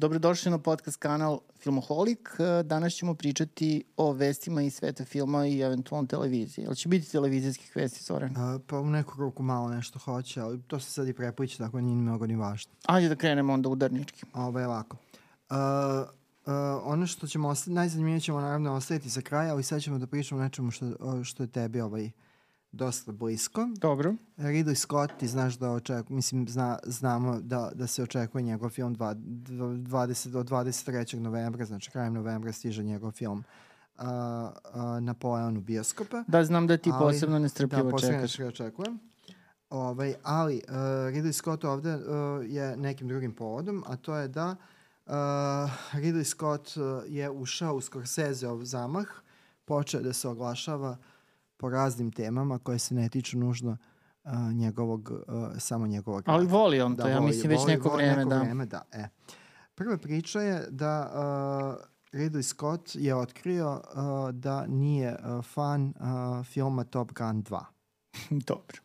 Dobrodošli na podcast kanal Filmoholik. Danas ćemo pričati o vestima iz sveta filma i eventualno televizije. Ili će biti televizijskih vesti, Soren? A, pa u neku ruku malo nešto hoće, ali to se sad i prepliče, tako nije mnogo ni važno. Ajde da krenemo onda udarnički. Ovo je ovako. Uh, uh, ono što ćemo, najzanimljivije ćemo naravno ostaviti za kraj, ali sad ćemo da pričamo o nečemu što, što je tebi ovaj, dosta blisko. Dobro. Ridley Scott, ti znaš da očekuje, mislim, zna, znamo da, da se očekuje njegov film dva, dva- 20, do 23. novembra, znači krajem novembra stiže njegov film uh, uh, Napoleon u bioskope. Da, znam da ti Ali- posebno nestrpljivo da, posebno čekaš. nešto ga očekujem. Ovaj, ali uh, Ridley Scott ovde uh, je nekim drugim povodom, a to je da uh, Ridley Scott uh, je ušao u Scorseseov zamah, počeo da se oglašava po raznim temama koje se ne tiču nužno uh, njegovog, uh, samo njegovog Ali rada. voli on to, ja voli- mislim već voli- neko voli vreme, neko da. vreme, da. E. Prva priča je da uh, Ridley Scott je otkrio uh, da nije uh, fan uh, filma Top Gun 2. Dobro.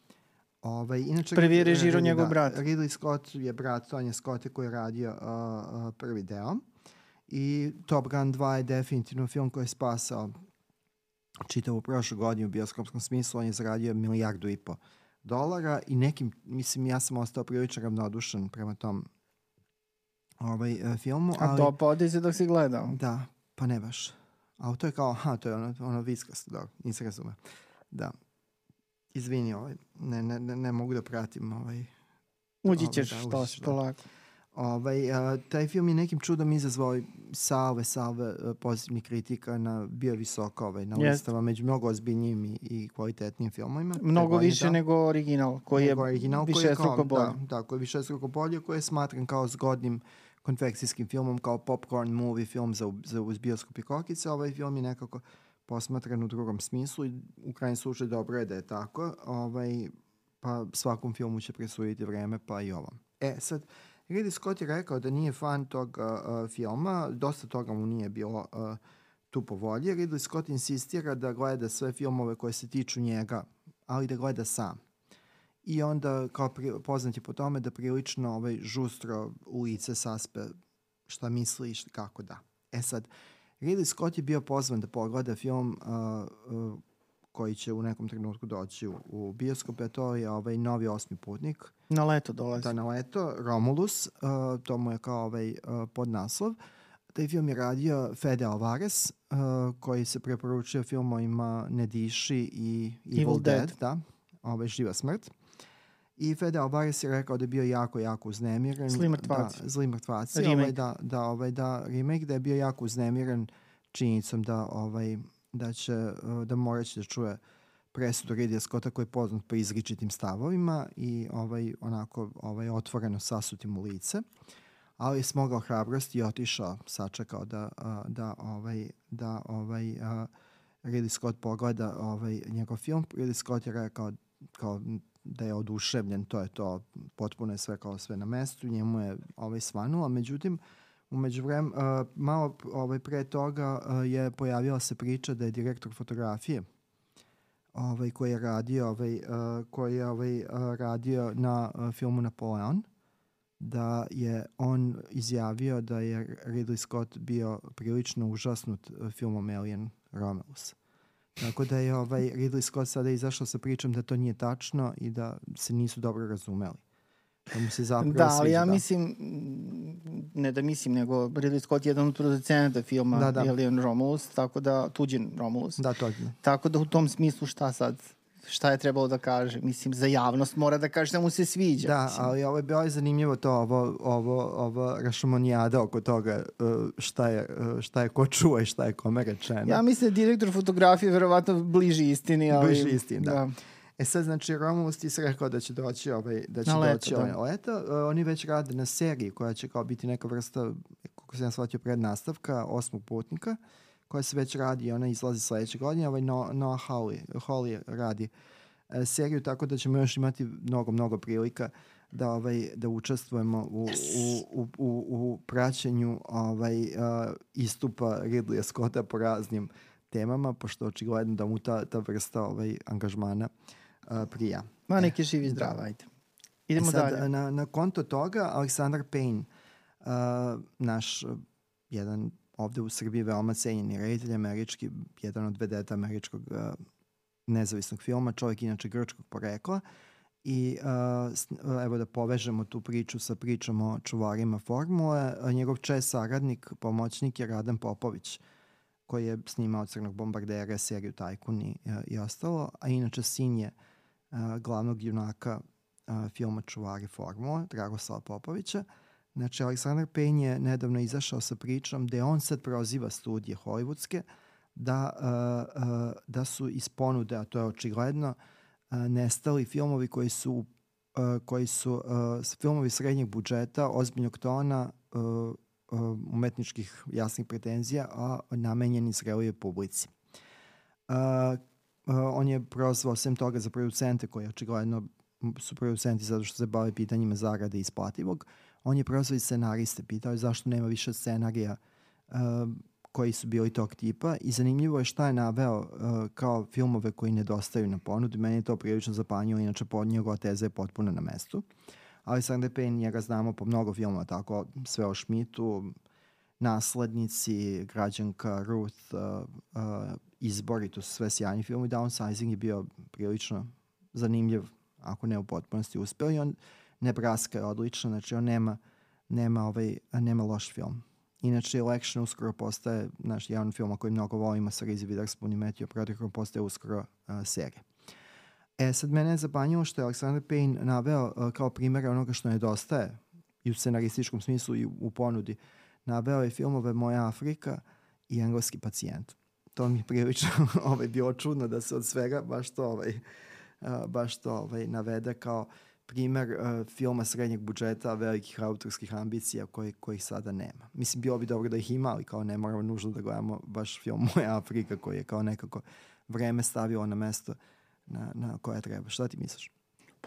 Ovaj, inače, Prvi je režirao Ridley- njegov da, brat. Ridley Scott je brat Tonja Scotta koji je radio uh, uh, prvi deo. I Top Gun 2 je definitivno film koji je spasao čitavu prošlu godinu u bioskopskom smislu. On je zaradio milijardu i po dolara i nekim, mislim, ja sam ostao prilično ravnodušan prema tom ovaj, uh, filmu. A to podaj se dok si gledao. Da, pa ne baš. A to je kao, aha, to je ono, ono viskasto, da, nisam razumeo. Da. Izvini, ovaj, ne, ne, ne, ne mogu da pratim ovaj, Uđi Dobro, ćeš da, što si da. polako. Ovaj, a, taj film je nekim čudom izazvao salve, salve a, pozitivnih kritika, na, bio visoko ovaj, na listama među mnogo ozbiljnijim i, i kvalitetnijim filmovima. Mnogo godine, više da. nego original, koji je original, koji više je kao- bolje. Da, da, koji je više struko bolje, koji je smatran kao zgodnim konfekcijskim filmom, kao popcorn movie film za, za uz bioskop i kokice. Ovaj film je nekako posmatran u drugom smislu i u krajnjem slučaju dobro je da je tako. Ovaj, pa svakom filmu će presuditi vreme, pa i ovom. E, sad, Ridley Scott je rekao da nije fan tog uh, filma, dosta toga mu nije bilo uh, tu po volji. Ridley Scott insistira da gleda sve filmove koje se tiču njega, ali da gleda sam. I onda, kao pri, poznat je po tome da prilično ovaj, žustro u lice saspe šta misli i kako da. E sad, Ridley Scott je bio pozvan da pogleda film uh, uh, koji će u nekom trenutku doći u, u bioskope, a to je ovaj novi osmi putnik, Na leto dolazi. da na leto, Romulus, uh, to mu je kao ovaj uh, podnaslov. Taj film je radio Fede Alvarez, uh, koji se preporučio filmovima Ne diši i Evil, Evil Dead, Dead. da, ovaj Živa smrt. I Fede Alvarez je rekao da je bio jako, jako uznemiren. Zli mrtvaci. Da, zli mrtvaci. Remake. Ovaj, da, da, ovaj, da, remake, da je bio jako uznemiren činjenicom da, ovaj, da će, uh, da moraće da čuje presudu Ridley Scotta koji je poznat po izričitim stavovima i ovaj, onako ovaj, otvoreno sasutim u lice. Ali je smogao hrabrost i otišao, sačekao da, a, da, ovaj, da ovaj, a, Ridley Scott pogleda ovaj, njegov film. Ridley Scott je rekao kao, da je oduševljen, to je to, potpuno je sve kao sve na mestu, njemu je ovaj, svanulo. Međutim, Umeđu vrem, uh, malo ovaj, pre toga uh, je pojavila se priča da je direktor fotografije ovaj, koji je radio, ovaj, uh, koji je ovaj, uh, radio na uh, filmu Napoleon, da je on izjavio da je Ridley Scott bio prilično užasnut uh, filmom Alien Romulus. Tako da je ovaj Ridley Scott sada izašao sa pričom da to nije tačno i da se nisu dobro razumeli. Da mu se zapravo Da, ali sviđa, ja da. mislim, ne da mislim, nego Ridley Scott je jedan od producenata filma Da, da. Alien Romulus, tako da, tuđin Romulus. Da, to je. Tako da u tom smislu šta sad, šta je trebalo da kaže? Mislim, za javnost mora da kaže da mu se sviđa. Da, mislim. ali ovo je bilo zanimljivo to, ovo, ovo, ovo rašomonijada oko toga uh, šta je, uh, šta je ko čuo i šta je kome rečeno. Ja mislim da je direktor fotografije verovatno bliži istini, ali... Bliži istini, da. E sad, znači, Romulus ti se rekao da će doći, ovaj, da će Na leto, doći da. ovaj leto. Uh, oni već rade na seriji koja će kao biti neka vrsta, kako sam ja shvatio, prednastavka osmog putnika, koja se već radi i ona izlazi sledeće godine. Ovaj no, Noah Hawley, Hawley radi e, seriju, tako da ćemo još imati mnogo, mnogo prilika da ovaj da učestvujemo u, u, u, u, u praćenju ovaj uh, istupa Ridleya Scotta po raznim temama, pošto očigledno da mu ta, ta vrsta ovaj, angažmana uh, prija. Ma neki živi zdrav, ajde. Idemo E sad, dalje. Na, na konto toga, Aleksandar Payne Uh, naš uh, jedan ovde u Srbiji veoma cenjeni reditelj američki, jedan od vedeta američkog uh, nezavisnog filma, čovjek inače grčkog porekla. I uh, evo da povežemo tu priču sa pričom o čuvarima formule. Njegov čest saradnik, pomoćnik je Radan Popović, koji je snimao Crnog bombardera, seriju Tajkun i, i ostalo, a inače sin je uh, glavnog junaka uh, filma Čuvari formule, Dragoslava Popovića. Znači, Aleksandar Payne je nedavno izašao sa pričom gde on sad proziva studije hollywoodske da, uh, uh, da su iz ponude, a to je očigledno, uh, nestali filmovi koji su uh, koji su uh, filmovi srednjeg budžeta, ozbiljnog tona, uh, umetničkih jasnih pretenzija, a namenjeni zrelijoj publici. On je prozvao sem toga za producente koji očigledno su producenti zato što se bave pitanjima zarade isplativog. On je prozvao i scenariste, pitao je zašto nema više scenarija uh, koji su bili tog tipa i zanimljivo je šta je naveo uh, kao filmove koji nedostaju na ponudu. Meni je to prilično zapanjilo, inače pod njegova teza je potpuno na mestu. Alexander Payne, njega znamo po mnogo filmova, tako sve o Schmidtu, Naslednici, Građanka, Ruth, uh, uh, Izbor i to su sve sjajni filmi. Downsizing je bio prilično zanimljiv, ako ne u potpunosti uspeo i on Nebraska je odlična, znači on nema, nema, ovaj, nema loš film. Inače, Election uskoro postaje naš jedan film koji mnogo volimo sa Reese Witherspoon i Matthew Broderick, postaje uskoro uh, serija. E sad mene je zapanjilo što je Alexander Payne naveo uh, kao primjer onoga što nedostaje i u scenarističkom smislu i u ponudi. Naveo je filmove Moja Afrika i Engleski pacijent. To mi je prilično ovaj, bilo čudno da se od svega baš to, ovaj, baš to ovaj, navede kao primer uh, filma srednjeg budžeta, velikih autorskih ambicija koji, kojih sada nema. Mislim, bilo bi dobro da ih ima, ali kao ne moramo nužno da gledamo baš film Moja Afrika koji je kao nekako vreme stavilo na mesto na, na koja treba. Šta ti misliš?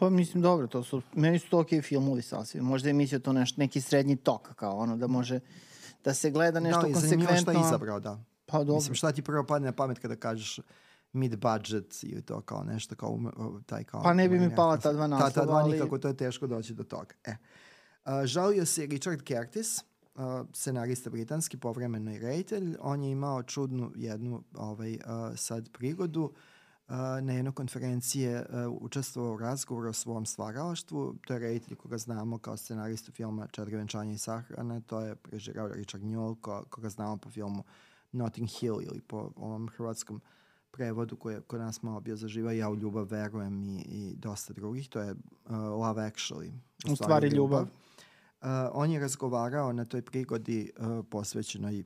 Pa mislim dobro, to su, meni su to okej okay filmovi sasvim. Možda je mislio to nešto, neki srednji tok, kao ono da može da se gleda nešto da, konsekventno. Da, šta je izabrao, da. Pa dobro. Mislim, šta ti prvo padne na pamet kada kažeš mid budget ili to kao nešto kao taj kao pa ne bi mi pala ta dva naslova ta, ta dva ali... nikako to je teško doći do toga e uh, žalio se Richard Curtis uh, scenarista britanski povremeno i reditelj on je imao čudnu jednu ovaj uh, sad prigodu uh, na jednoj konferencije učestvovao u razgovoru o svom stvaralaštvu. To je reditelj koga znamo kao scenaristu filma Četiri venčanja i sahrana. To je režirao Richard Newell, ko, koga znamo po filmu Notting Hill ili po ovom hrvatskom prevodu koji je kod nas malo bio zaživa Ja u ljubav verujem i, i dosta drugih. To je uh, Love Actually. U u stvari ljubav. ljubav. Uh, on je razgovarao na toj prigodi uh, posvećenoj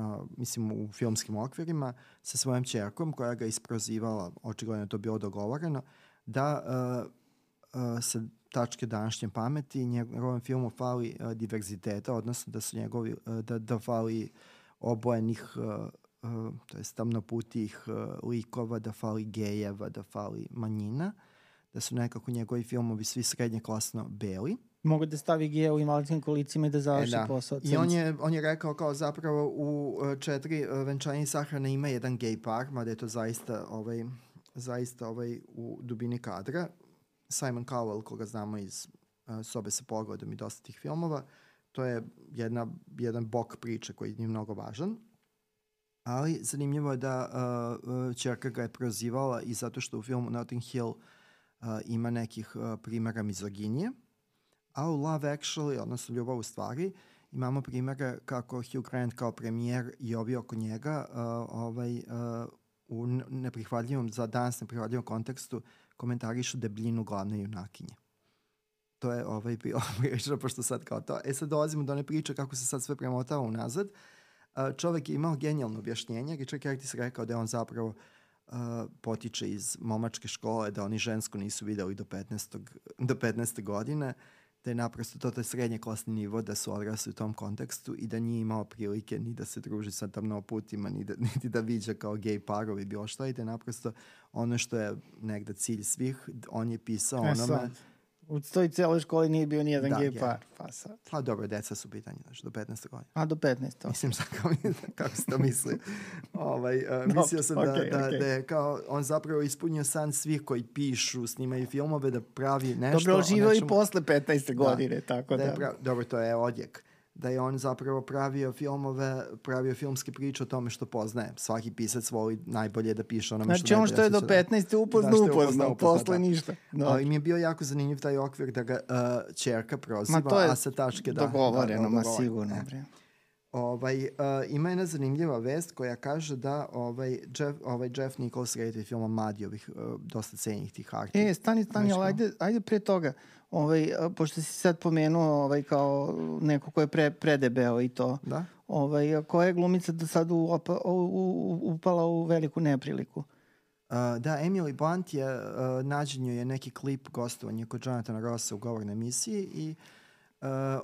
a, mislim u filmskim okvirima sa svojom čerkom koja ga isprozivala, očigledno je to bilo dogovoreno, da a, a, sa tačke današnje pameti njegovom filmu fali a, diverziteta, odnosno da su njegovi, a, da, da fali obojenih to je tamnoputih likova, da fali gejeva, da fali manjina, da su nekako njegovi filmovi svi srednje klasno beli mogu da stavi G u invalidskim kolicima i da završi e, da. posao. I on je, on je rekao kao zapravo u uh, četiri uh, venčanja sahrane ima jedan gay par, mada je to zaista, ovaj, zaista ovaj, u dubini kadra. Simon Cowell, koga znamo iz uh, Sobe sa pogledom i dosta tih filmova, to je jedna, jedan bok priče koji je mnogo važan. Ali zanimljivo je da uh, čerka ga je prozivala i zato što u filmu Notting Hill uh, ima nekih uh, primjera mizoginije A u Love Actually, odnosno Ljubav u stvari, imamo primere kako Hugh Grant kao premijer i ovi oko njega uh, ovaj, uh, u neprihvatljivom, za danas neprihvatljivom kontekstu komentarišu debljinu glavne junakinje. To je ovaj bilo prilično, pošto sad kao to. E sad dolazimo do one priče kako se sad sve premotava unazad. Uh, čovek je imao genijalno objašnjenje. Richard Curtis rekao da je on zapravo uh, potiče iz momačke škole, da oni žensko nisu videli do 15. do 15. godine. Da je naprosto to taj srednje klasni nivo da su odrasli u tom kontekstu i da nije imao prilike ni da se druži sa tamnoputima, ni da, niti da viđa kao gej parovi bilo što i da je naprosto ono što je negde cilj svih, on je pisao e, onome... Sad U toj celoj školi nije bio ni jedan da, gej par. Pa sad. Pa dobro, deca su pitanje, znači, do 15. godine. A, do 15. Mislim, sad kao, kako se to misli. ovaj, uh, mislio sam da, okay, da, okay. da je kao, on zapravo ispunio san svih koji pišu, snimaju filmove, da pravi nešto. Dobro, živao nečemu... i posle 15. godine, da, tako da. da. Pravi, dobro, to je odjek. Da je on zapravo pravio filmove, pravio filmske priče o tome što poznaje. Svaki pisac voli najbolje da piše onome znači, što on što je do 15. upozno, da, upoznao, upoznao, posle da. ništa. No. I mi je bio jako zanimljiv taj okvir da ga uh, čerka proziva, ma to je a sa tačke da... Dogovoreno, da, da, ma sigurno. Bre. Ovaj, uh, ima jedna zanimljiva vest koja kaže da ovaj, Jeff, ovaj Jeff Nichols reditelj filma Madi, ovih uh, dosta cenjih tih harti. E, stani, stani, ali ajde, ajde pre toga. Ovaj, pošto si sad pomenuo ovaj, kao neko ko je pre, predebeo i to. Da? Ovaj, koja je glumica do sad upa, u, u, upala u veliku nepriliku? Uh, da, Emily Blunt je, uh, nađen je neki klip gostovanja kod Jonathana Rossa u govornoj emisiji i Uh,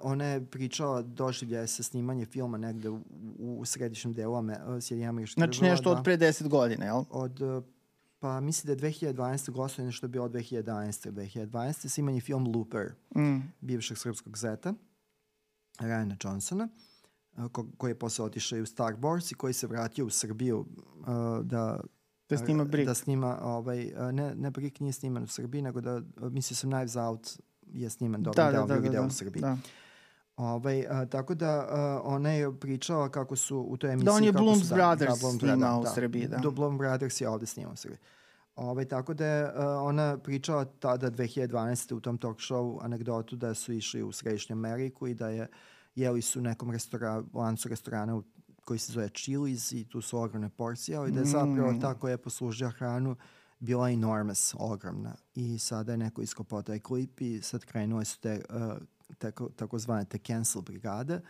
ona je pričala doživljaje sa snimanje filma negde u, u središnjem delu uh, Sjedinja američkih Znači nešto da, od pre 10 godina, jel? Od, uh, pa misli da je 2012. gostovanje što je bilo od 2011. 2012. snimanje film Looper, mm. bivšeg srpskog zeta, Ryana Johnsona, uh, ko, koji je posle otišao i u Star Wars i koji se vratio u Srbiju uh, da Da snima Brick. Da snima, ovaj, ne, ne Brick nije sniman u Srbiji, nego da, mislio sam Knives Out je sniman dobro da, deo, da, drugi da, deo da, u Srbiji. Da. Ovaj, a, tako da a, ona je pričala kako su u toj emisiji... Da, on je Blooms Brothers da, da, snimao da, u Srbiji, da. Da, Bloom Brothers je ovde snimao u Srbiji. Ovaj, tako da je ona pričala tada 2012. u tom talk show anegdotu da su išli u Središnju Ameriku i da je jeli su u nekom restora, lancu restorana u, koji se zove Chili's i tu su ogromne porcije, ali da je zapravo mm. tako je poslužila hranu uh, bila enormous, ogromna. I sada je neko iskopao taj klip i sad krenule su te, uh, tako, takozvane te cancel brigade,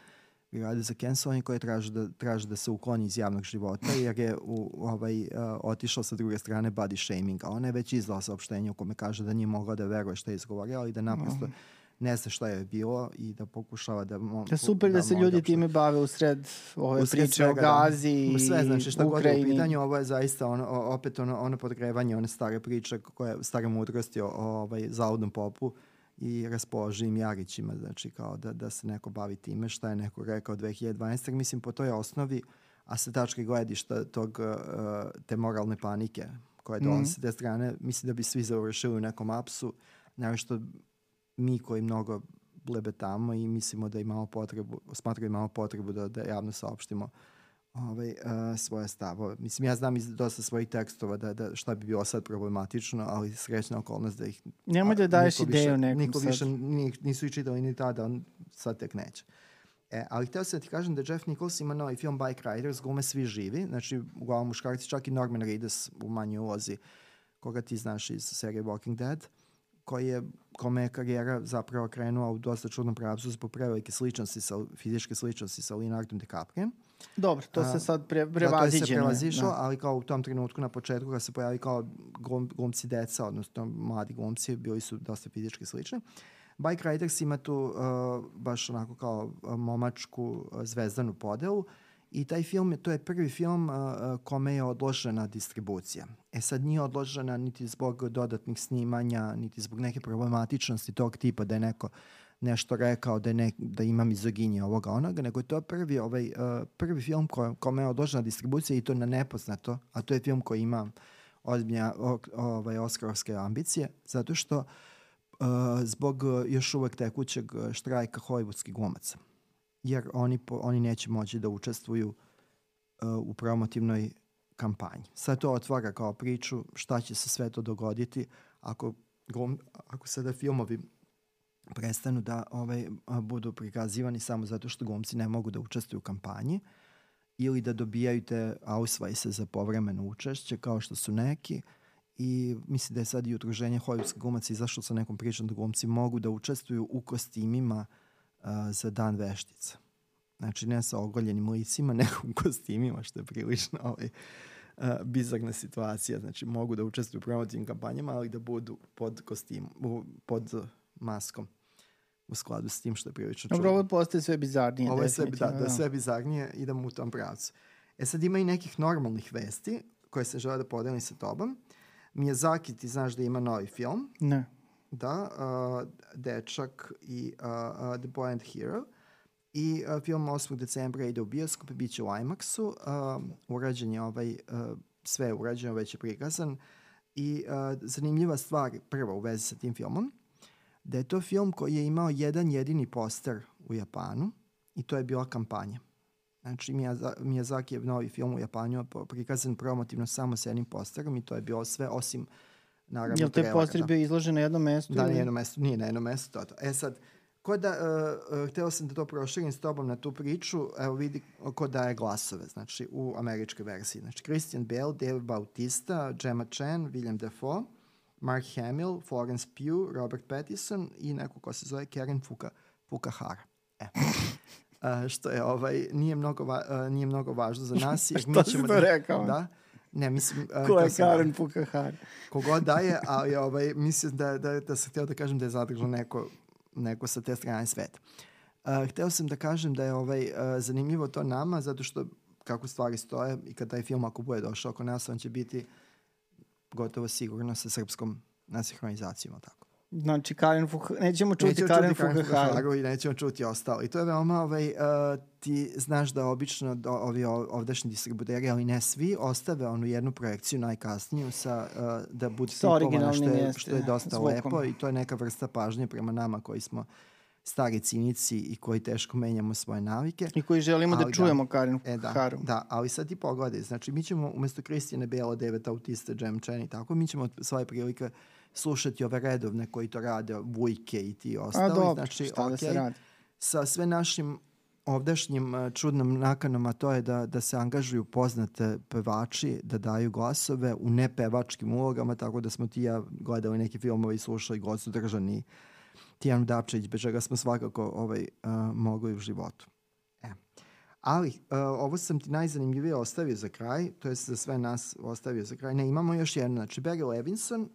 brigade za cancelovanje koje traže da, traže da se ukloni iz javnog života jer je u, ovaj, uh, otišao sa druge strane body shaming, a ona je već izdala saopštenje u kome kaže da nije mogla da veruje što je izgovorila, ali da naprosto mm ne zna šta je bilo i da pokušava da... Mo, da super da, da se ljudi time bave u sred ove u sred priče svega, o da. Gazi da, sve, znači šta god je u pitanju, ovo je zaista ono, opet ono, ono podgrevanje, one stare priče, koje, stare mudrosti o, o ovaj, zaudnom popu i raspoloživim Jarićima, znači kao da, da se neko bavi time šta je neko rekao 2012. Mislim, po toj osnovi, a sa tačke gledišta tog, uh, te moralne panike koje dolaze mm -hmm. s te strane, mislim da bi svi završili u nekom apsu, što mi koji mnogo blebetamo i mislimo da imamo potrebu, smatramo da imamo potrebu da, da javno saopštimo ovaj, uh, svoje stavove. Mislim, ja znam iz dosta svojih tekstova da, da šta bi bilo sad problematično, ali srećna okolnost da ih... Nemoj da daješ ideju nekom niko sad. više nisu i čitali ni tada, on sad tek neće. E, ali htio sam da ti kažem da Jeff Nichols ima novi film Bike Riders, glume svi živi, znači uglavnom muškarci, čak i Norman Reedus u manjoj ulozi, koga ti znaš iz serije Walking Dead. Uh, koji je, kome je karijera zapravo krenula u dosta čudnom pravcu zbog prevelike sličnosti, sa, fizičke sličnosti sa Leonardo DiCaprio. Dobro, to se sad pre, prevaziđeno. Da, to se prevazišlo, da. ali kao u tom trenutku na početku kad se pojavi kao glum, glumci deca, odnosno mladi glumci, bili su dosta fizički slični. Bike Riders ima tu uh, baš onako kao momačku uh, zvezdanu podelu. Uh, I taj film, to je prvi film uh, kome je odložena distribucija. E sad nije odložena niti zbog dodatnih snimanja, niti zbog neke problematičnosti tog tipa da je neko nešto rekao da, ne, da ima mizoginje ovoga onoga, nego je to prvi, ovaj, uh, prvi film ko, kome je odložena distribucija i to na nepoznato, a to je film koji ima ozbiljne ovaj, oskarovske ambicije, zato što uh, zbog još uvek tekućeg štrajka hollywoodskih glumaca jer oni, po, oni neće moći da učestvuju uh, u promotivnoj kampanji. Sad to otvara kao priču šta će se sve to dogoditi ako, ako sada filmovi prestanu da ovaj, budu prikazivani samo zato što glumci ne mogu da učestvuju u kampanji ili da dobijaju te ausvajse za povremeno učešće kao što su neki i mislim da je sad i utruženje hollywoodskih glumaca izašlo sa nekom pričom da glumci mogu da učestvuju u kostimima uh, za dan veštica. Znači ne sa ogoljenim licima, nego u kostimima, što je prilično ovaj, uh, bizarna situacija. Znači mogu da učestvuju u promotivnim kampanjama, ali da budu pod kostimom, pod maskom u skladu s tim što je prilično čudno. Dobro, ovo postaje sve bizarnije. Ovo je sve, da, da, da, sve bizarnije, idemo u tom pravcu. E sad ima i nekih normalnih vesti koje se žele da podelim sa tobom. Miyazaki, ti znaš da ima novi film. Ne da, uh, Dečak i uh, uh, The Boy and Hero. I uh, film 8. decembra ide u bioskop, bit će u IMAX-u. Uh, urađen je ovaj, uh, sve je urađeno, već je prikazan. I uh, zanimljiva stvar, prva u vezi sa tim filmom, da je to film koji je imao jedan jedini poster u Japanu I to je bila kampanja. Znači, Miyazaki je novi film u Japanju prikazan promotivno samo s jednim posterom i to je bilo sve osim naravno Jel te poster bio izložen na jednom mestu? Da, na jednom mestu, nije na jednom mestu. To, to. E sad, ko da, uh, uh, hteo sam da to proširim s tobom na tu priču, evo vidi ko daje glasove, znači u američkoj verziji. Znači Christian Bale, Dave Bautista, Gemma Chan, William Dafoe, Mark Hamill, Florence Pugh, Robert Pattinson i neko ko se zove Karen Fuka, Fukahara. E. Uh, što je ovaj nije mnogo va, uh, nije mnogo važno za nas jer mi ćemo da, rekao? Da. Ne, mislim... Uh, Ko je Karen Fukahara? Kogod daje, ali ovaj, mislim da, da, da sam htio da kažem da je zadržao neko neko sa te strane sveta. Uh, hteo sam da kažem da je ovaj, uh, zanimljivo to nama, zato što kako stvari stoje i kad taj film ako bude došao oko nas, on će biti gotovo sigurno sa srpskom nasinhronizacijom, tako. Znači, Karen Fuh... nećemo čuti nećemo Karen, Karen Fukaharu. I nećemo čuti ostalo. I to je veoma, ovaj, uh, ti znaš da obično do, ovi ovdašnji distributeri, ali ne svi, ostave onu jednu projekciju najkasniju sa, uh, da bude tipovana što je, što je dosta zvukom. lepo i to je neka vrsta pažnje prema nama koji smo stari cinici i koji teško menjamo svoje navike. I koji želimo da ali da čujemo da, Karen e, da, Haru. Da, ali sad ti pogledaj, znači mi ćemo umesto Kristijane Bela, Devet autista, Jam Chen i tako, mi ćemo svoje prilike slušati ove redovne koji to rade, Vujke i ti ostali. A dobro, znači, šta okay, da se radi? Sa sve našim ovdašnjim čudnom nakanom, a to je da, da se angažuju poznate pevači, da daju glasove u nepevačkim ulogama, tako da smo ti ja gledali neki filmove i slušali gostu držani Tijan Dapčević, bez čega smo svakako ovaj, uh, mogli u životu. E. Ali, uh, ovo sam ti najzanimljivije ostavio za kraj, to je za sve nas ostavio za kraj. Ne, imamo još jedno, znači Barry Levinson,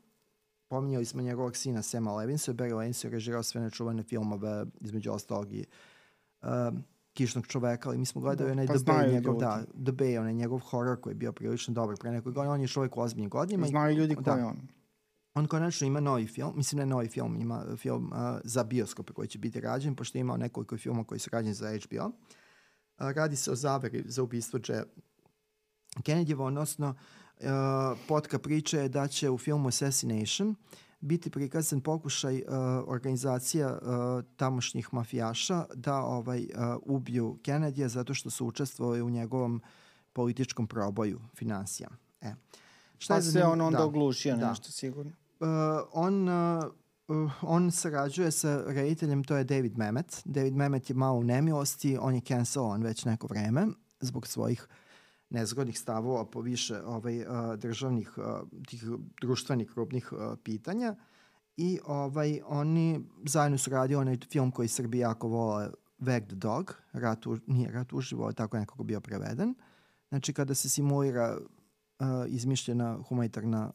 pominjali smo njegovog sina Sema Levinson, Barry Levinson je režirao sve nečuvane filmove, između ostalog i uh, Kišnog čoveka, ali mi smo gledali da, onaj pa The Bay, njegov, da, The Bay, onaj njegov horor koji je bio prilično dobar pre nekog godina. On je čovjek u ozbiljnim godinama. Znaju ljudi ko da, je on. On konačno ima novi film, mislim ne novi film, ima film uh, za bioskope koji će biti rađen, pošto ima nekoliko filma koji su rađeni za HBO. Uh, radi se o zaveri za ubistvo J. Kennedy, odnosno uh, potka priče je da će u filmu Assassination biti prikazan pokušaj uh, organizacija uh, tamošnjih mafijaša da ovaj uh, ubiju Kennedy zato što su učestvovali u njegovom političkom proboju financija. E. Šta pa je se on onda da, oglušio da. nešto sigurno? Uh, on uh, on sarađuje sa rediteljem, to je David Mamet. David Mamet je malo u nemilosti, on je cancelovan već neko vreme zbog svojih nezgodnih stavova po više ovaj, državnih, tih društvenih krupnih pitanja. I ovaj, oni zajedno su radili onaj film koji Srbi jako vole, the Dog, rat u, nije rat uživo, tako nekako bio preveden. Znači kada se simulira uh, izmišljena humanitarna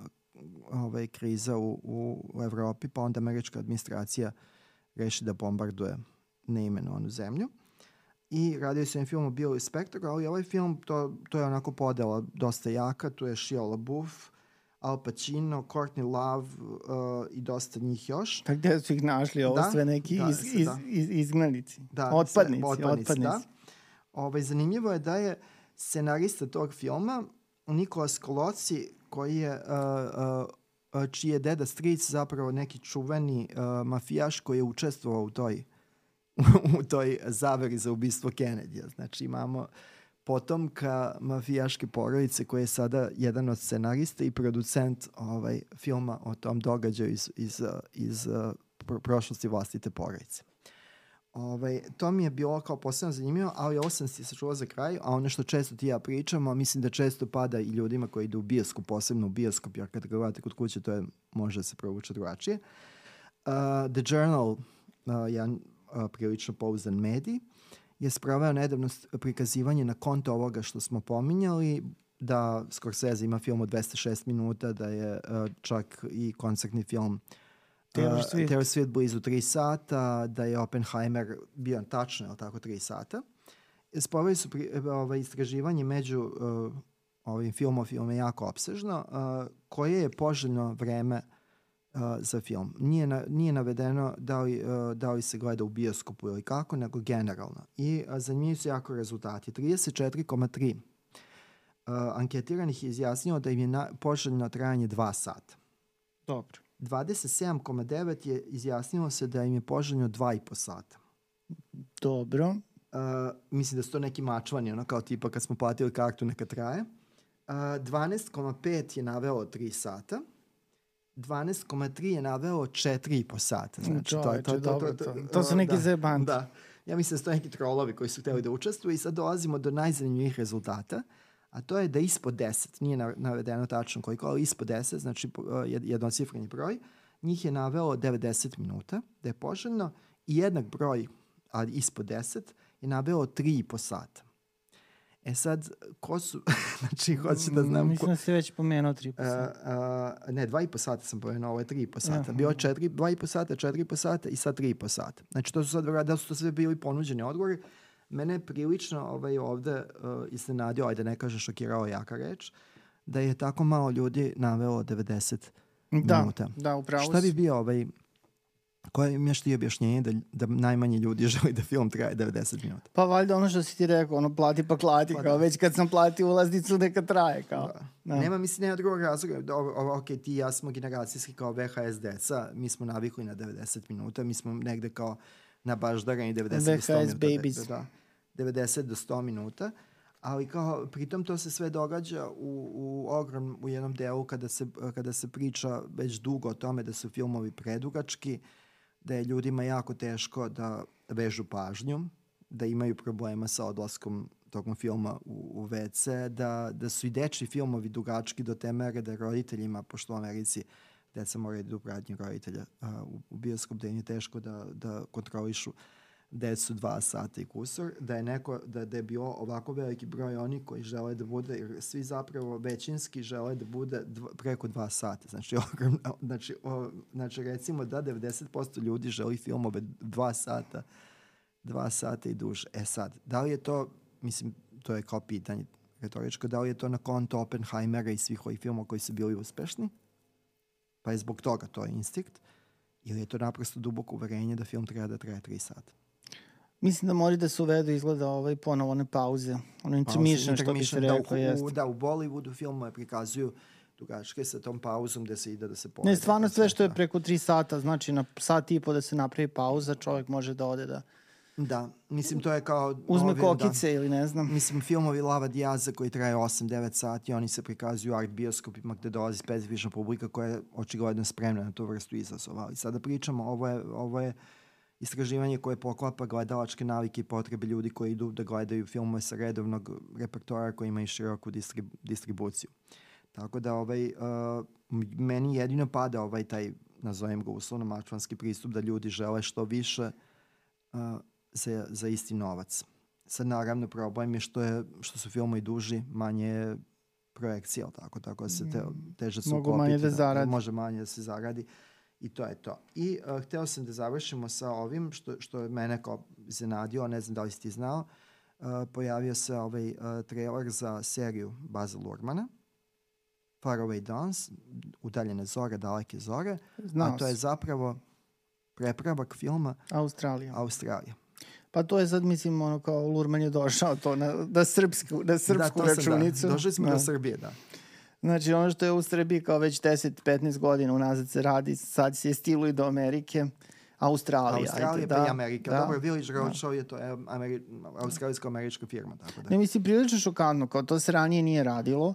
ovaj, kriza u, u, u Evropi, pa onda američka administracija reši da bombarduje neimenovanu zemlju. I radio se jedan film o Billy Spector, ali ovaj film, to, to je onako podela dosta jaka, tu je Shia LaBeouf, Al Pacino, Courtney Love uh, i dosta njih još. Pa gde su ih našli? Ovo da? sve neki da, iz, iz, da. iz, izgnanici. Da, otpadnici, otpadnici. otpadnici. Da. Ovaj, zanimljivo je da je scenarista tog filma Nikolas Koloci koji je, uh, uh, čiji je deda stric zapravo neki čuveni uh, mafijaš koji je učestvovao u toj, u toj zaveri za ubistvo Kennedy. Znači imamo potomka mafijaške porodice koji je sada jedan od scenarista i producent ovaj, filma o tom događaju iz, iz, iz, iz prošlosti vlastite porodice. Ovaj, to mi je bilo kao posebno zanimljivo, ali ovo sam si sačuvao za kraj, a ono što često ti ja pričamo, mislim da često pada i ljudima koji idu u bioskop, posebno u bioskop, jer kad gledate kod kuće, to je, može da se provuče drugačije. Uh, The Journal, uh, jedan uh, prilično pouzdan medij, je spravao nedavno prikazivanje na konto ovoga što smo pominjali, da Scorsese ima film od 206 minuta, da je uh, čak i koncertni film uh, Taylor Swift. Taylor Swift blizu 3 sata, da je Oppenheimer bio tačno, je tako, 3 sata. Spovali su pri, ovaj, istraživanje među uh, ovim filmofilom je jako obsežno, uh, koje je poželjno vreme uh, za film. Nije, na, nije navedeno da li, uh, da li se gleda u bioskopu ili kako, nego generalno. I uh, zanimljivi su jako rezultati. 34,3 uh, anketiranih je izjasnilo da im je na, poželjno trajanje 2 sata. Dobro. 27,9 je izjasnilo se da im je poželjno 2,5 sata. Dobro. mislim da su to neki mačvani, ono kao tipa kad smo platili kartu neka traje. Uh, 12,5 je naveo 3 sata. 12,3 je naveo 4,5 sata. Znači, to, to, to, to, to, to, to su neki da, zebanti. Da. Ja mislim da su to neki trolovi koji su hteli da učestvuju i sad dolazimo do najzanimljivih rezultata, a to je da ispod 10, nije navedeno tačno koliko, ali ispod 10, znači jednocifreni broj, njih je naveo 90 minuta, da je poželjno, i jednak broj, a ispod 10, je naveo 3,5 sata. E sad, ko su, znači, hoću da znam... Mislim da si već pomenuo 3,5 sata. Uh, uh, ne, 2,5 sata sam pomenuo, ovo je 3,5 sata. Bio 4, 2,5 sata, 4,5 sata i sad 3,5 sata. Znači, to su sad, da su to sve bili ponuđeni odgovori. Mene je prilično ovaj, ovde uh, iznenadio, ajde ne kaže šokirao jaka reč, da je tako malo ljudi naveo 90 da, minuta. Da, upravo Šta bi bio ovaj Koje imaš ti objašnjenje da, da najmanje ljudi želi da film traje 90 minuta? Pa valjda ono što si ti rekao, ono plati pa klati, pa, kao da. već kad sam platio ulaznicu neka traje, kao. Da. Da. Nema, mislim, nema drugog razloga. Da, ok, ti i ja smo generacijski kao VHS deca, mi smo navikli na 90 minuta, mi smo negde kao na baždarani 90 VHS do 100 minuta. babies. Da, da, 90 do 100 minuta ali kao pritom to se sve događa u, u ogrom u jednom delu kada se, kada se priča već dugo o tome da su filmovi predugački, da je ljudima jako teško da vežu pažnju, da imaju problema sa odlaskom tokom filma u, u WC, da, da su i deči filmovi dugački do te mere da roditeljima, pošto u Americi deca moraju da idu roditelja a, u, u bioskop, da im je teško da, da kontrolišu uh, decu dva sata i kusur, da je, neko, da, da je bio ovako veliki broj oni koji žele da bude, jer svi zapravo većinski žele da bude dva, preko dva sata. Znači, znači, o, znači recimo da 90% ljudi želi filmove dva sata, dva sata i duže. E sad, da li je to, mislim, to je kao pitanje retoričko, da li je to na konto Oppenheimera i svih ovih filmova koji su bili uspešni? Pa je zbog toga to je instinkt? Ili je to naprosto duboko uverenje da film treba da traje tri sata? Mislim da mora da se uvedu izgleda ovaj ponovo one pauze. Ono intermission, što bi se rekao. Da, u, da, u Bollywoodu filmove prikazuju dugačke sa tom pauzom gde se ide da se povede. Ne, stvarno sve što je preko tri sata, znači na sat i po da se napravi pauza, čovjek može da ode da... Da, mislim to je kao... Uzme ovim, da. kokice da, ili ne znam. Mislim, filmovi Lava Diaza koji traje 8-9 sati, oni se prikazuju art bioskopima gde dolazi specifična publika koja je očigledno spremna na tu vrstu izazova. Ali sada pričamo, ovo je, ovo je istraživanje koje poklapa gledalačke navike i potrebe ljudi koji idu da gledaju filmove sa redovnog repertoara koji imaju široku distrib distribuciju. Tako da ovaj, uh, meni jedino pada ovaj taj, nazovem ga uslovno, mačvanski pristup da ljudi žele što više uh, za, za isti novac. Sad naravno problem je što, je, što su filmovi duži, manje projekcija, tako, tako da se te, mm. teže su Mogu manje da, da zaradi. Može manje da se zaradi. Uh, I to je to. I uh, hteo sam da završimo sa ovim što, što je mene kao zanadio, ne znam da li si ti znao, uh, pojavio se ovaj uh, trailer za seriju Baza Lurmana, Far Away Dawns, udaljene zore, daleke zore, Znao a to je zapravo prepravak filma Australija. Australija. Pa to je sad, mislim, ono kao Lurman je došao to na, na, srpsku, na srpsku da, računicu. Sam, da. Došli smo da. do Srbije, da. Znači ono što je u Srbiji kao već 10-15 godina unazad se radi, sad se stiluje do Amerike. Australija. Australija ajde, pa da, i Amerika. Da, Dobro, Village Roadshow da. je to Ameri australijsko-američka firma. Tako da. Ne, mislim, prilično šokantno, kao to se ranije nije radilo.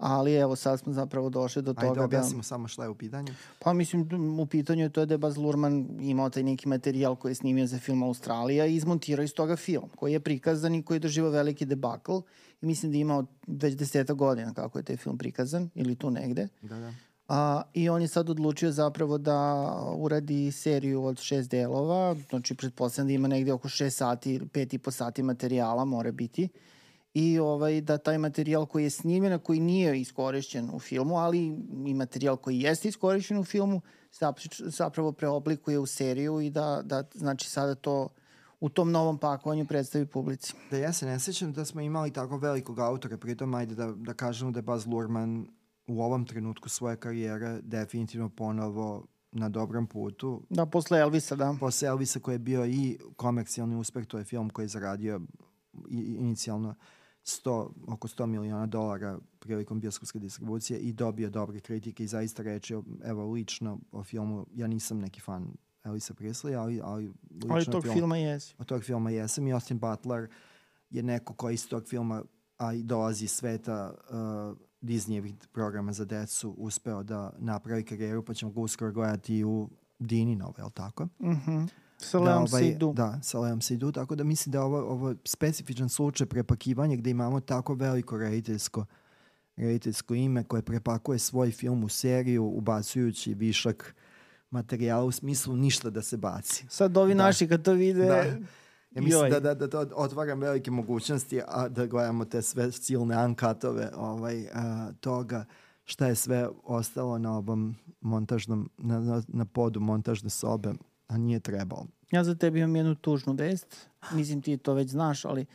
Ali evo, sad smo zapravo došli do toga Ajde, da... Ajde, objasnimo samo šta je u pitanju. Pa mislim, u pitanju je to da je Baz Luhrmann imao taj neki materijal koji je snimio za film Australija i izmontirao iz toga film, koji je prikazan i koji je doživao veliki debakl. I mislim da je imao već deseta godina kako je taj film prikazan, ili tu negde. Da, da. A, I on je sad odlučio zapravo da uradi seriju od šest delova, znači pretpostavljam da ima negde oko šest sati, pet i po sati materijala mora biti i ovaj, da taj materijal koji je snimljen, koji nije iskorišćen u filmu, ali i materijal koji jeste iskorišćen u filmu, zapravo preoblikuje u seriju i da, da znači sada to u tom novom pakovanju predstavi publici. Da ja se ne sećam da smo imali tako velikog autora, pritom ajde da, da kažemo da je Baz Luhrmann u ovom trenutku svoje karijere definitivno ponovo na dobrom putu. Da, posle Elvisa, da. Posle Elvisa koji je bio i komercijalni uspeh, to je film koji je zaradio inicijalno 100, oko 100 miliona dolara prilikom bioskopske distribucije i dobio dobre kritike i zaista reći, evo lično o filmu, ja nisam neki fan Elisa Presley, ali, ali Ali tog film, filma jesi. Od tog filma jesam i Austin Butler je neko koji iz tog filma a i dolazi iz sveta uh, Disneyevih programa za decu uspeo da napravi karijeru, pa ćemo ga uskoro gledati u Dini Nove, je li tako? Mhm. Mm -hmm. Sa da, Leom ovaj, Seydoux. Da, sa Leom Seydoux, tako da mislim da je ovo, ovo specifičan slučaj prepakivanja gde imamo tako veliko rediteljsko rediteljsko ime koje prepakuje svoj film u seriju ubacujući višak materijala u smislu ništa da se baci. Sad ovi da. naši kad to vide... Da. Ja mislim Joj. da, da, da to otvaram velike mogućnosti, a da gledamo te sve silne ankatove ovaj, a, toga šta je sve ostalo na ovom montažnom, na, na, na podu montažne sobe, a nije trebalo. Ja za tebi imam jednu tužnu vest, mislim ti to već znaš, ali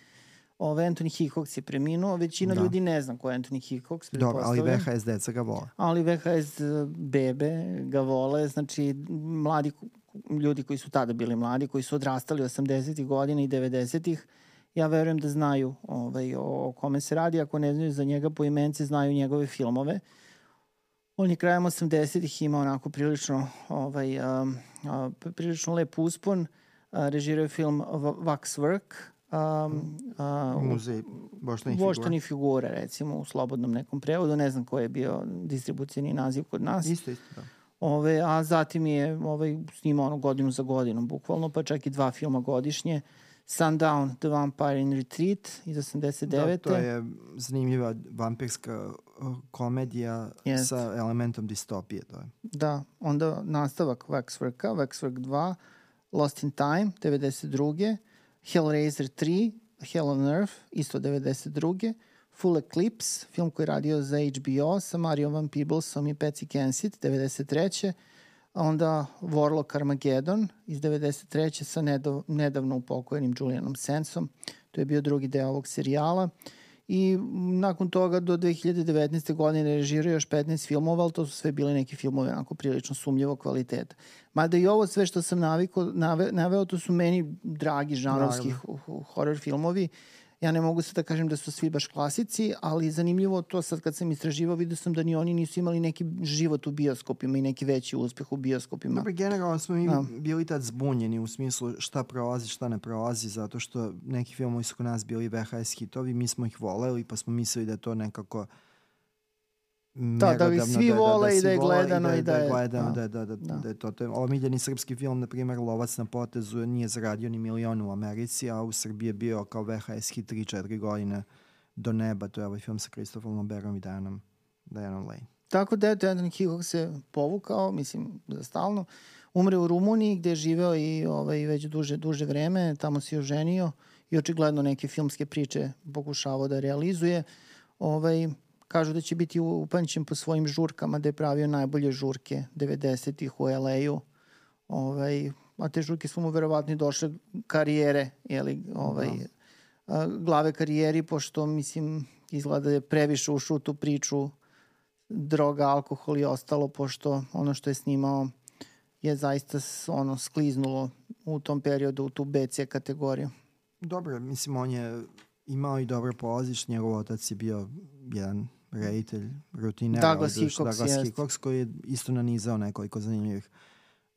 Ove, Anthony Hickox je preminuo, većina da. ljudi ne zna ko je Anthony Hickox. Dobro, ali VHS deca ga vole. Ali VHS e, bebe ga vole, znači mladi ljudi koji su tada bili mladi, koji su odrastali 80. godina i 90. Ja verujem da znaju ovaj, o kome se radi, ako ne znaju za njega po imence, znaju njegove filmove. On je krajem 80-ih imao onako prilično, ovaj, um, uh, prilično lep uspon. Uh, režirao film Waxwork, um, uh, muzej voštanih figura. Voštani figure, recimo, u slobodnom nekom prevodu. Ne znam koji je bio distribucijani naziv kod nas. Isto, isto, da. Ove, a zatim je ovaj, snimao ono godinu za godinom, bukvalno, pa čak i dva filma godišnje. Sundown, The Vampire in Retreat iz 89. Da, to je zanimljiva vampirska komedija yes. sa elementom distopije. To je. Da, onda nastavak Waxworka, Waxwork 2, Lost in Time, 92. Hellraiser 3, Hell on Earth, isto 92. Full Eclipse, film koji je radio za HBO sa Mario Van Peeblesom i Patsy Kensit, 93. Onda Warlock Armageddon iz 93. sa nedav, nedavno upokojenim Julianom Sensom. To je bio drugi deo ovog serijala. Uh, i nakon toga do 2019. godine režirao još 15 filmova, ali to su sve bili neki filmove onako prilično sumljivo kvaliteta. Mada i ovo sve što sam naviko, nave, naveo, to su meni dragi žanovski horror filmovi Ja ne mogu sad da kažem da su svi baš klasici, ali zanimljivo to sad kad sam istraživao, vidio sam da ni oni nisu imali neki život u bioskopima i neki veći uspeh u bioskopima. Dobro, generalno smo mi A. bili tad zbunjeni u smislu šta prolazi, šta ne prolazi, zato što neki filmovi su kod nas bili VHS hitovi, mi smo ih voleli pa smo mislili da to nekako Da, da ih svi da, vole da, da, i da je gledano i da, da je... Gledano, da, da, da, da, da, je to. to je, omiljeni srpski film, na primjer, Lovac na potezu, nije zaradio ni milion u Americi, a u Srbiji je bio kao VHS hit 3-4 godine do neba. To je ovaj film sa Kristofom Loberom i Dajanom, Dajanom Lane. Tako da je Anthony Hitchcock se povukao, mislim, za stalno. Umre u Rumuniji gde je živeo i ovaj, već duže, duže vreme, tamo se oženio i očigledno neke filmske priče pokušavao da realizuje. Ovaj, Kažu da će biti upamćen po svojim žurkama, da je pravio najbolje žurke 90-ih u LA-u. Ovaj, a te žurke su mu verovatno i došle karijere, jeli, ovaj, da. glave karijeri, pošto, mislim, izgleda da je previše ušao u tu priču droga, alkohol i ostalo, pošto ono što je snimao je zaista ono skliznulo u tom periodu u tu BC kategoriju. Dobro, mislim, on je imao i dobro polaziš, njegov otac je bio jedan reditelj, rutiner. Douglas Hickox, Douglas Hickox koji je isto nanizao nekoliko zanimljivih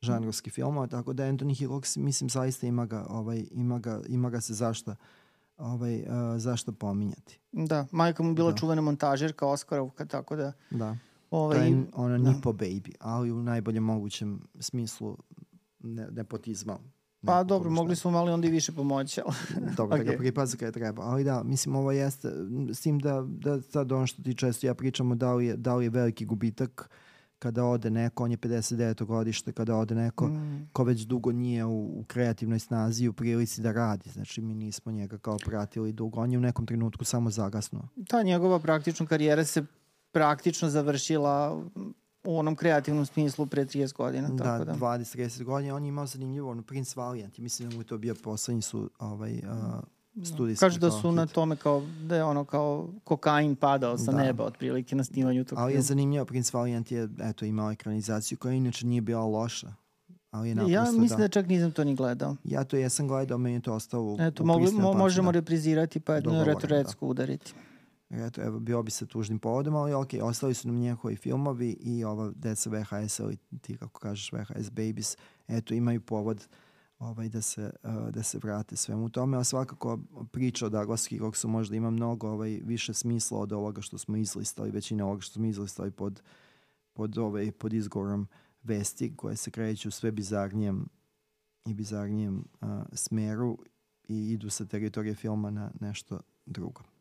žanrovskih filmova, tako da Anthony Hickox, mislim, zaista ima ga, ovaj, ima ga, ima ga se zašto ovaj, uh, zašto pominjati. Da, majka mu bila da. čuvena montažerka Oskarovka, tako da... Da, ovaj, to je ona da. Nipo Baby, ali u najboljem mogućem smislu ne, nepotizma Pa dobro, mogli smo malo onda i više pomoći. Ali... dobro, okay. da ga pripazi kada treba. Ali da, mislim, ovo jeste, s tim da, da sad ono što ti često ja pričamo, da li je, da li je veliki gubitak kada ode neko, on je 59. godište, kada ode neko mm. ko već dugo nije u, u kreativnoj snazi u prilici da radi. Znači, mi nismo njega kao pratili dugo. On je u nekom trenutku samo zagasnuo. Ta njegova praktična karijera se praktično završila u onom kreativnom smislu pre 30 godina. Da, tako da. 20-30 godina. On je imao zanimljivo, ono, Prince Valiant. I mislim da mu je to bio poslednji su ovaj, uh, studijski. Kažu da su hit. na tome kao, da je ono kao kokain padao sa da. neba otprilike na snimanju tog Ali je zanimljivo, Prince Valiant je eto, imao ekranizaciju koja inače nije bila loša. Ali je naprosto, ja mislim da, da čak nisam to ni gledao. Ja to jesam gledao, meni je to ostalo u, Eto, u mogli, mo, možemo reprizirati pa jednu retrocku da. udariti. Eto, evo, bio bi sa tužnim povodom, ali ok, ostali su nam njihovi filmovi i ova deca VHS ili ti kako kažeš VHS Babies, eto, imaju povod ovaj, da, se, uh, da se vrate svemu tome, a svakako priča o Douglas Hilloksu možda ima mnogo ovaj, više smisla od ovoga što smo izlistali, većina ovoga što smo izlistali pod, pod, ovaj, pod izgovorom vesti koje se kreću sve bizarnijem i bizarnijem uh, smeru i idu sa teritorije filma na nešto drugo.